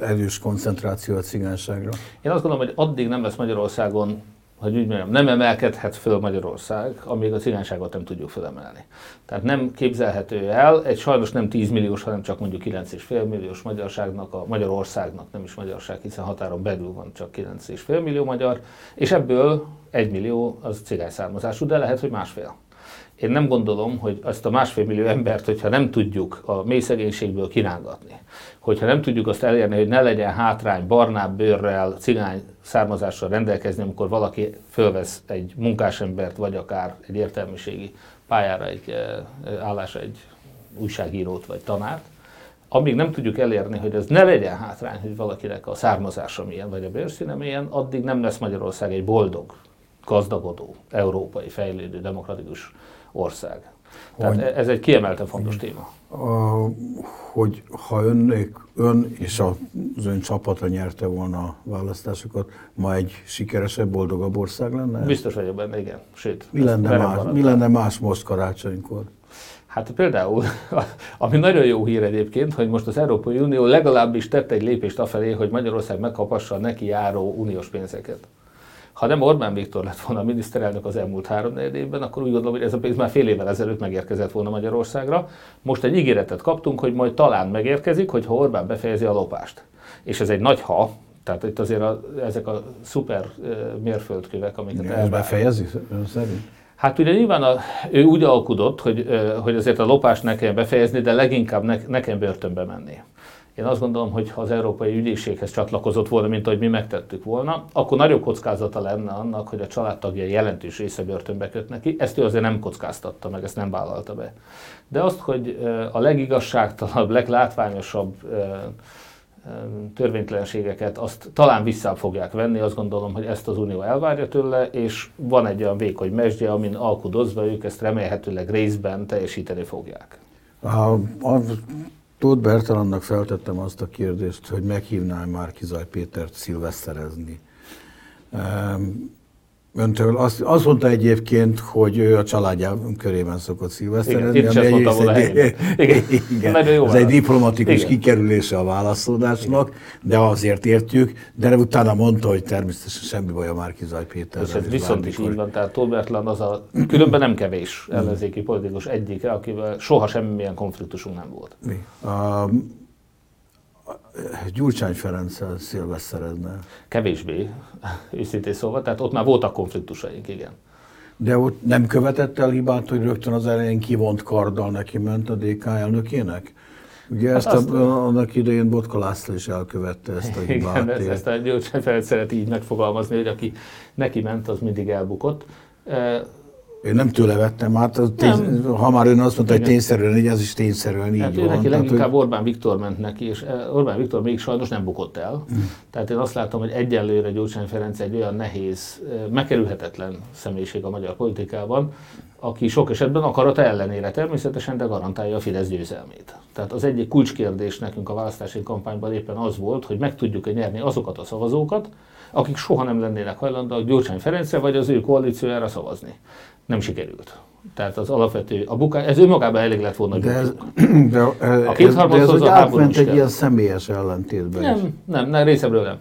erős koncentráció a cigányságra? Én azt gondolom, hogy addig nem lesz Magyarországon hogy úgy mondjam, nem emelkedhet föl Magyarország, amíg a cigányságot nem tudjuk fölemelni. Tehát nem képzelhető el, egy sajnos nem 10 milliós, hanem csak mondjuk 9,5 milliós magyarságnak, a Magyarországnak, nem is magyarság, hiszen határon belül van csak 9,5 millió magyar, és ebből 1 millió az cigány származású, de lehet, hogy másfél. Én nem gondolom, hogy azt a másfél millió embert, hogyha nem tudjuk a mély szegénységből kirángatni, hogyha nem tudjuk azt elérni, hogy ne legyen hátrány barnább bőrrel, cigány származással rendelkezni, amikor valaki fölvesz egy munkásembert, vagy akár egy értelmiségi pályára egy eh, állásra egy újságírót vagy tanárt, amíg nem tudjuk elérni, hogy ez ne legyen hátrány, hogy valakinek a származása milyen, vagy a bőrszíne milyen, addig nem lesz Magyarország egy boldog, gazdagodó, európai, fejlődő, demokratikus ország. Tehát hogy, ez egy kiemelten fontos téma. A, hogy ha önnék, ön és az ön csapata nyerte volna a választásokat, ma egy sikeresebb, boldogabb ország lenne? Biztos vagyok benne, igen. Sőt, mi lenne, más, mi lenne más most karácsonykor? Hát például, [laughs] ami nagyon jó hír egyébként, hogy most az Európai Unió legalábbis tett egy lépést afelé, hogy Magyarország megkapassa neki járó uniós pénzeket. Ha nem Orbán Viktor lett volna a miniszterelnök az elmúlt három évben, akkor úgy gondolom, hogy ez a pénz már fél évvel ezelőtt megérkezett volna Magyarországra. Most egy ígéretet kaptunk, hogy majd talán megérkezik, hogyha Orbán befejezi a lopást. És ez egy nagy ha, tehát itt azért a, ezek a szuper mérföldkövek, amiket Ez befejezi szerint? Hát ugye nyilván a, ő úgy alkudott, hogy, hogy azért a lopást ne kell befejezni, de leginkább ne, nekem börtönbe menni. Én azt gondolom, hogy ha az Európai Ügyészséghez csatlakozott volna, mint ahogy mi megtettük volna, akkor nagyobb kockázata lenne annak, hogy a családtagja jelentős része börtönbe köt neki. Ezt ő azért nem kockáztatta meg, ezt nem vállalta be. De azt, hogy a legigazságtalanabb, leglátványosabb törvénytelenségeket azt talán vissza fogják venni, azt gondolom, hogy ezt az Unió elvárja tőle, és van egy olyan vékony mesdje, amin alkudozva ők ezt remélhetőleg részben teljesíteni fogják. A, a Tóth Bertalannak feltettem azt a kérdést, hogy meghívnál már Kizaj Pétert szilveszterezni. Öntől azt, azt mondta egyébként, hogy ő a családja körében szokott szilveszterezni. Igen, mondta volna egy, Igen. [laughs] igen, ez válasz. egy diplomatikus igen. kikerülése a válaszolásnak, de azért értjük, de utána mondta, hogy természetesen semmi baj a Márkizaj Péter. És ez viszont is így van, tehát Tolbertlan az a, különben nem kevés ellenzéki politikus egyike, akivel soha semmilyen konfliktusunk nem volt. Mi? A, Gyurcsány Ferenccel szilveszteredne. Kevésbé, [laughs] őszintén szóval, tehát ott már voltak konfliktusaink, igen. De ott nem követett el hibát, hogy rögtön az elején kivont karddal neki ment a DK elnökének? Ugye hát ezt azt, a, annak idején Botka László is elkövette ezt a [laughs] hibát. Igen, ezt, ezt a Gyurcsány Ferenc szereti így megfogalmazni, hogy aki neki ment, az mindig elbukott. Én nem tőle vettem át, tény, ha már ön azt mondta, hogy tényszerűen így, az is tényszerűen így hát van. Neki leginkább hogy... Orbán Viktor ment neki, és eh, Orbán Viktor még sajnos nem bukott el. Mm. Tehát én azt látom, hogy egyenlőre Gyurcsány Ferenc egy olyan nehéz, eh, megkerülhetetlen személyiség a magyar politikában, aki sok esetben akarata ellenére természetesen, de garantálja a Fidesz győzelmét. Tehát az egyik kulcskérdés nekünk a választási kampányban éppen az volt, hogy meg tudjuk-e nyerni azokat a szavazókat, akik soha nem lennének hajlandóak Gyurcsány Ferencre vagy az ő koalíciójára szavazni nem sikerült. Tehát az alapvető, a buká, ez önmagában elég lett volna. [clears throat] De ez, de, a két de ez a átment egy ilyen személyes ellentétben Nem, is. nem, nem, részemről nem.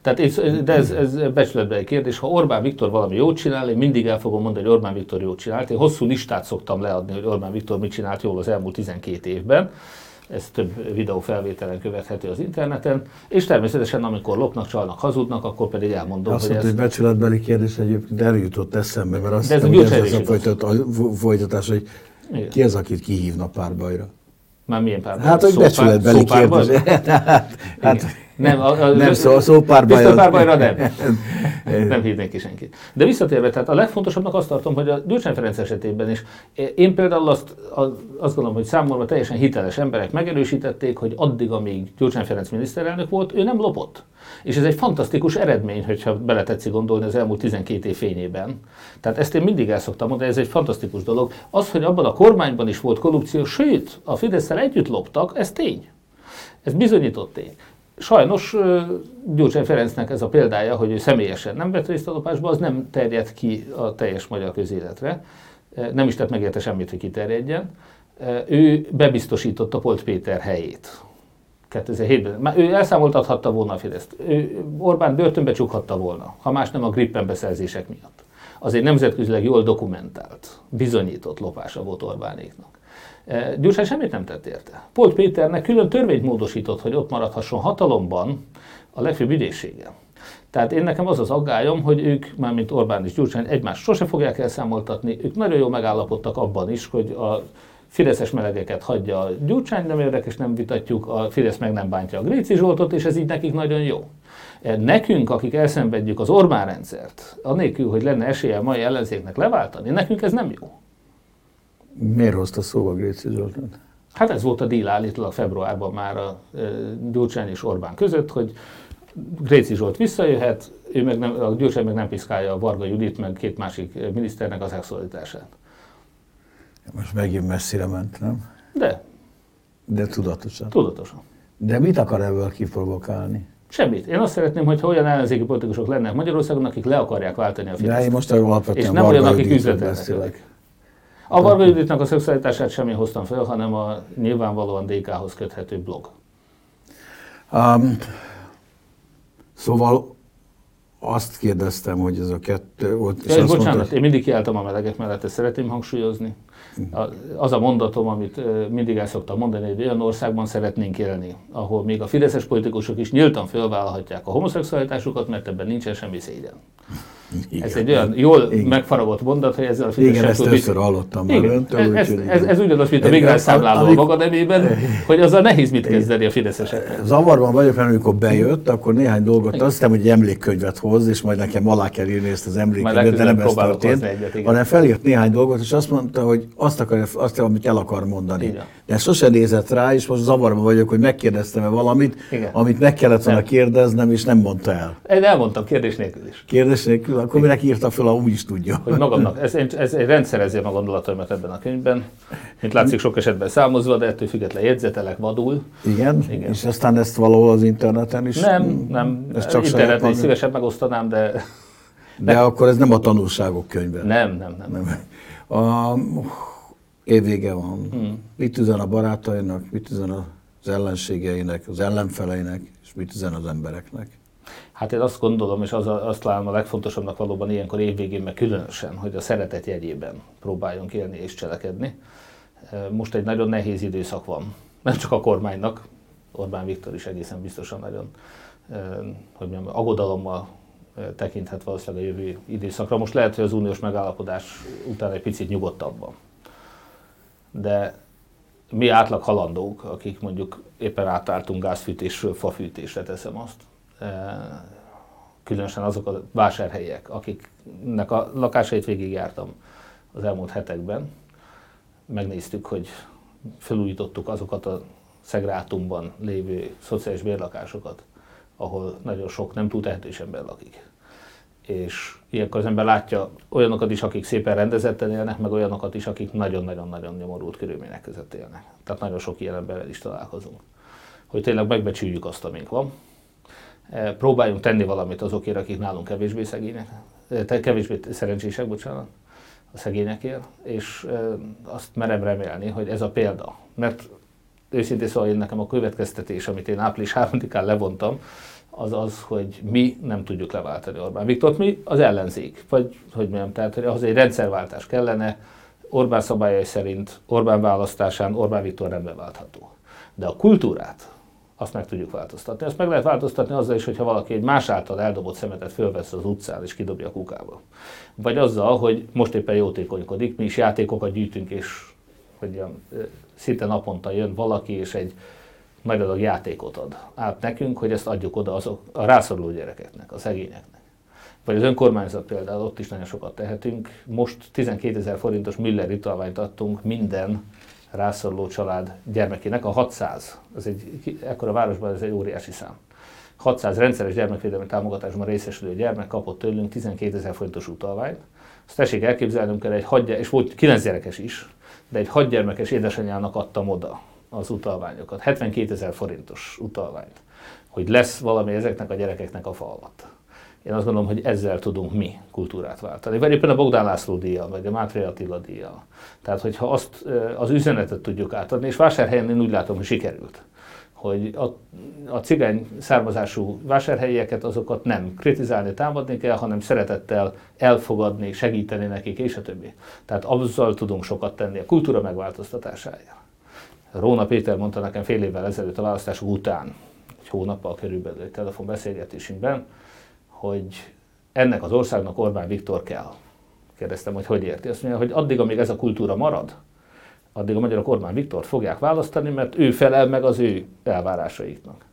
Tehát ez, de ez, ez becsületbeli kérdés. Ha Orbán Viktor valami jót csinál, én mindig el fogom mondani, hogy Orbán Viktor jót csinált. Én hosszú listát szoktam leadni, hogy Orbán Viktor mit csinált jól az elmúlt 12 évben ez több videó felvételen követhető az interneten, és természetesen amikor lopnak, csalnak, hazudnak, akkor pedig elmondom, azt hogy mondta, ez... hogy becsületbeli kérdés egyébként eljutott eszembe, mert azt hiszem, hogy ez a folytat, folytatás, hogy Igen. ki az, akit kihívna párbajra? Már milyen párbajra? Hát, hogy becsületbeli kérdés. [laughs] hát, hát, nem, a, a, nem szó, szópárbajra. Szópárbajra [laughs] nem. nem hívnék ki senkit. De visszatérve, tehát a legfontosabbnak azt tartom, hogy a Gyurcsány Ferenc esetében is, én például azt, azt gondolom, hogy számomra teljesen hiteles emberek megerősítették, hogy addig, amíg Gyurcsány Ferenc miniszterelnök volt, ő nem lopott. És ez egy fantasztikus eredmény, hogyha beletetszik gondolni az elmúlt 12 év fényében. Tehát ezt én mindig el szoktam mondani, ez egy fantasztikus dolog. Az, hogy abban a kormányban is volt korrupció, sőt, a fidesz együtt loptak, ez tény. Ez bizonyított tény. Sajnos Gyurcsány Ferencnek ez a példája, hogy ő személyesen nem vett részt a lopásba, az nem terjed ki a teljes magyar közéletre. Nem is tett megérte semmit, hogy kiterjedjen. Ő bebiztosította Polt Péter helyét. 2007-ben. Már ő elszámoltathatta volna a Fideszt. Ő Orbán börtönbe csukhatta volna, ha más nem a Grippen beszerzések miatt. Az egy nemzetközileg jól dokumentált, bizonyított lopása volt Orbánéknak. Gyurcsány semmit nem tett érte. Polt Péternek külön törvényt módosított, hogy ott maradhasson hatalomban a legfőbb ügyészséggel. Tehát én nekem az az aggályom, hogy ők, mármint Orbán és Gyurcsány egymást sose fogják elszámoltatni, ők nagyon jól megállapodtak abban is, hogy a Fideszes melegeket hagyja a Gyurcsány, nem érdekes, nem vitatjuk, a Fidesz meg nem bántja a Gréci Zsoltot, és ez így nekik nagyon jó. Eh, nekünk, akik elszenvedjük az Orbán rendszert, anélkül, hogy lenne esélye a mai ellenzéknek leváltani, nekünk ez nem jó. Miért hozta szóba Gréci Zoltán? Hát ez volt a díl állítólag februárban már a Gyurcsány és Orbán között, hogy Gréci Zsolt visszajöhet, ő meg nem, a Gyurcsány meg nem piszkálja a Varga Judit, meg két másik miniszternek az elszólítását. Most megint messzire ment, nem? De. De tudatosan. Tudatosan. De mit akar ebből kiprovokálni? Semmit. Én azt szeretném, hogy olyan ellenzéki politikusok lennek Magyarországon, akik le akarják váltani a Fideszt. De én most alapvetően És nem olyan, akik üzletelnek. A Varga Juditnak a szexualitását sem én hoztam fel, hanem a nyilvánvalóan DK-hoz köthető blog. Um, szóval azt kérdeztem, hogy ez a kettő volt. És, bocsánat, mondta, én mindig kiálltam a melegek mellett, ezt szeretném hangsúlyozni. Az a mondatom, amit mindig el szoktam mondani, hogy olyan országban szeretnénk élni, ahol még a fideszes politikusok is nyíltan fölvállalhatják a homoszexualitásukat, mert ebben nincsen semmi szégyen. Igen. Ez egy olyan jól Igen. megfaragott mondat, hogy ezzel a Fidesz Igen, ezt többször hallottam már öntől. Ez, ez, ez, ez ugyanaz, mint a migráns számláló a maga nevében, hogy azzal nehéz mit kezdeni a fideszesek. Zavarban vagyok, mert amikor bejött, akkor néhány dolgot azt hiszem, hogy egy emlékkönyvet hoz, és majd nekem alá kell írni ezt az emlékkönyvet, de nem ez történt, egyet, hanem felírt néhány dolgot, és azt mondta, hogy azt akar, azt, amit el akar mondani. Igen. De sose nézett rá, és most zavarban vagyok, hogy megkérdeztem-e valamit, Igen. amit meg kellett volna kérdeznem, és nem mondta el. Én elmondtam kérdés nélkül is. Kérdés nélkül? akkor minek írta fel, úgy is tudja. Hogy magamnak, ez, ez egy rendszerezi a gondolataimat ebben a könyvben. Mint látszik, sok esetben számozva, de ettől függetlenül jegyzetelek vadul. Igen? Igen. És aztán ezt valahol az interneten is? Nem, nem. Ez csak interneten is szívesen megosztanám, de De ne, akkor ez nem a tanulságok könyve. Nem, nem, nem. nem. A, évvége van. Hmm. Mit üzen a barátainak, mit üzen az ellenségeinek, az ellenfeleinek, és mit üzen az embereknek? Hát én azt gondolom, és az, azt látom a legfontosabbnak valóban ilyenkor évvégén, meg különösen, hogy a szeretet jegyében próbáljunk élni és cselekedni. Most egy nagyon nehéz időszak van, nem csak a kormánynak, Orbán Viktor is egészen biztosan nagyon, hogy mondjam, aggodalommal tekinthet valószínűleg a jövő időszakra. Most lehet, hogy az uniós megállapodás után egy picit nyugodtabban. De mi átlag halandók, akik mondjuk éppen átálltunk gázfűtésről fafűtésre, teszem azt, különösen azok a vásárhelyek, akiknek a lakásait végigjártam az elmúlt hetekben, megnéztük, hogy felújítottuk azokat a szegrátumban lévő szociális bérlakásokat, ahol nagyon sok nem túl tehetős ember lakik. És ilyenkor az ember látja olyanokat is, akik szépen rendezetten élnek, meg olyanokat is, akik nagyon-nagyon-nagyon nyomorult körülmények között élnek. Tehát nagyon sok ilyen emberrel is találkozunk. Hogy tényleg megbecsüljük azt, amink van. E, próbáljunk tenni valamit azokért, akik nálunk kevésbé szegények, e, kevésbé szerencsések, bocsánat, a szegényekért, és e, azt merem remélni, hogy ez a példa. Mert őszintén szóval én nekem a következtetés, amit én április 3-án levontam, az az, hogy mi nem tudjuk leváltani Orbán Viktort, mi az ellenzék, vagy hogy mondjam, tehát hogy ahhoz egy rendszerváltás kellene, Orbán szabályai szerint Orbán választásán Orbán Viktor nem beváltható. De a kultúrát, azt meg tudjuk változtatni. Azt meg lehet változtatni azzal is, hogyha valaki egy más által eldobott szemetet fölvesz az utcán és kidobja a kukába. Vagy azzal, hogy most éppen jótékonykodik, mi is játékokat gyűjtünk, és hogy szinte naponta jön valaki, és egy nagy adag játékot ad át nekünk, hogy ezt adjuk oda azok, a rászoruló gyerekeknek, a szegényeknek. Vagy az önkormányzat például, ott is nagyon sokat tehetünk. Most 12 ezer forintos Müller italványt adtunk minden rászoruló család gyermekének, a 600, ez egy, ekkor a városban ez egy óriási szám. 600 rendszeres gyermekvédelmi támogatásban részesülő gyermek kapott tőlünk 12 ezer forintos utalványt. Azt tessék elképzelnünk el, egy hagyja, és volt 9 gyerekes is, de egy hadgyermekes édesanyjának adtam oda az utalványokat, 72 ezer forintos utalványt, hogy lesz valami ezeknek a gyerekeknek a falvat. Én azt gondolom, hogy ezzel tudunk mi kultúrát váltani. Vagy éppen a Bogdán László díjjal, vagy a Mátré Attila díjjal. Tehát, hogyha azt az üzenetet tudjuk átadni, és vásárhelyen én úgy látom, hogy sikerült hogy a, a cigány származású vásárhelyieket azokat nem kritizálni, támadni kell, hanem szeretettel elfogadni, segíteni nekik, és a többi. Tehát azzal tudunk sokat tenni a kultúra megváltoztatására. Róna Péter mondta nekem fél évvel ezelőtt a választások után, egy hónappal körülbelül egy telefonbeszélgetésünkben, hogy ennek az országnak Orbán Viktor kell. Kérdeztem, hogy hogy érti. Azt mondja, hogy addig, amíg ez a kultúra marad, addig a magyarok Orbán Viktort fogják választani, mert ő felel meg az ő elvárásaiknak.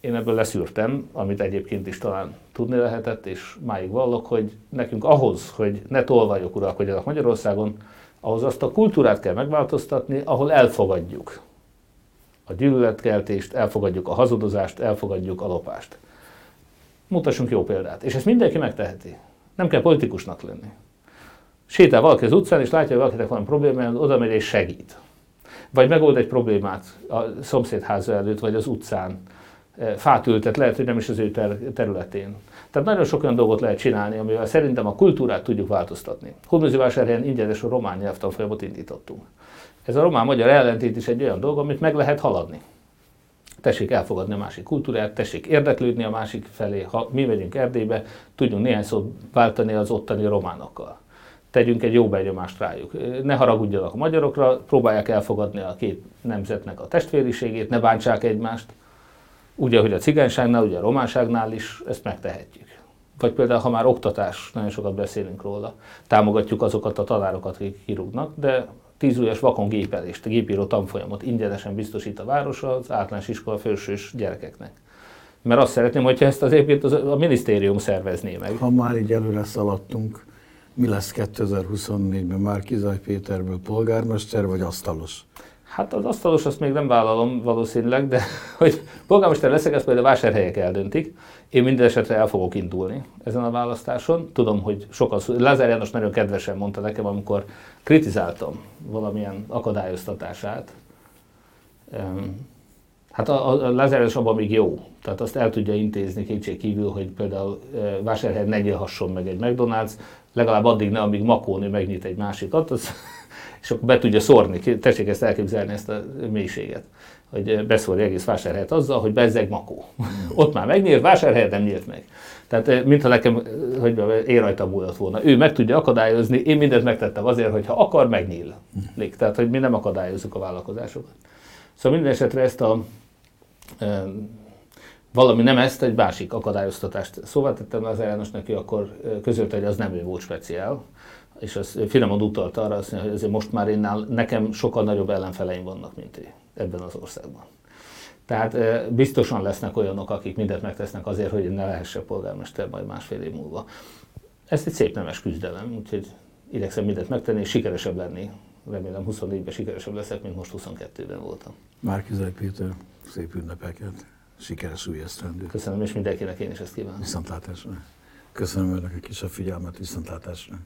Én ebből leszűrtem, amit egyébként is talán tudni lehetett, és máig vallok, hogy nekünk ahhoz, hogy ne tolvajok uralkodjanak Magyarországon, ahhoz azt a kultúrát kell megváltoztatni, ahol elfogadjuk a gyűlöletkeltést, elfogadjuk a hazudozást, elfogadjuk a lopást. Mutassunk jó példát. És ezt mindenki megteheti. Nem kell politikusnak lenni. Sétál valaki az utcán, és látja, hogy valakinek van probléma, oda megy és segít. Vagy megold egy problémát a szomszédháza előtt, vagy az utcán. E, fát ültet, lehet, hogy nem is az ő ter- területén. Tehát nagyon sok olyan dolgot lehet csinálni, amivel szerintem a kultúrát tudjuk változtatni. Hódműzővásárhelyen ingyenes a román nyelvtanfolyamot indítottunk. Ez a román-magyar ellentét is egy olyan dolog, amit meg lehet haladni. Tessék elfogadni a másik kultúrát, tessék érdeklődni a másik felé. Ha mi megyünk Erdélybe, tudjunk néhány szót váltani az ottani románokkal tegyünk egy jó benyomást rájuk. Ne haragudjanak a magyarokra, próbálják elfogadni a két nemzetnek a testvériségét, ne bántsák egymást. Úgy, ahogy a cigányságnál, ugye a románságnál is ezt megtehetjük. Vagy például, ha már oktatás, nagyon sokat beszélünk róla, támogatjuk azokat a tanárokat, akik kirúgnak, de tíz ujjas vakon gépelést, gépíró tanfolyamot ingyenesen biztosít a város az általános iskola felsős gyerekeknek. Mert azt szeretném, hogyha ezt az épít a minisztérium szervezné meg. Ha már így előre szaladtunk, mi lesz 2024-ben? Már Kizaj Péterből polgármester vagy asztalos? Hát az asztalos azt még nem vállalom valószínűleg, de [laughs] hogy polgármester leszek, ezt majd a vásárhelyek eldöntik. Én minden esetre el fogok indulni ezen a választáson. Tudom, hogy sokan, Lázár János nagyon kedvesen mondta nekem, amikor kritizáltam valamilyen akadályoztatását, Hát a, a Lazáros abban még jó. Tehát azt el tudja intézni kétség kívül, hogy például vásárhely ne nyílhasson meg egy McDonald's, legalább addig ne, amíg Makóni megnyit egy másikat, az, [laughs] és akkor be tudja szórni. Tessék ezt elképzelni, ezt a mélységet hogy beszórja egész vásárhelyet azzal, hogy bezzeg makó. [laughs] Ott már megnyílt, vásárhelyet nem nyílt meg. Tehát eh, mintha nekem, hogy én rajta múlott volna. Ő meg tudja akadályozni, én mindent megtettem azért, hogy ha akar, megnyíl. Tehát, hogy mi nem akadályozzuk a vállalkozásokat. Szóval minden esetre ezt a e, valami nem ezt, egy másik akadályoztatást szóval tettem az ellenos neki, akkor közölte, hogy az nem ő volt speciál, és az finoman utalt arra, azt mondja, hogy azért most már én nekem sokkal nagyobb ellenfeleim vannak, mint én ebben az országban. Tehát biztosan lesznek olyanok, akik mindent megtesznek azért, hogy ne lehesse polgármester majd másfél év múlva. Ez egy szép nemes küzdelem, úgyhogy igyekszem mindent megtenni, és sikeresebb lenni. Remélem 24-ben sikeresebb leszek, mint most 22-ben voltam. Márkizaj Péter, szép ünnepeket, sikeres új esztendő. Köszönöm, és mindenkinek én is ezt kívánom. Viszontlátásra. Köszönöm önnek a kisebb figyelmet, viszontlátásra.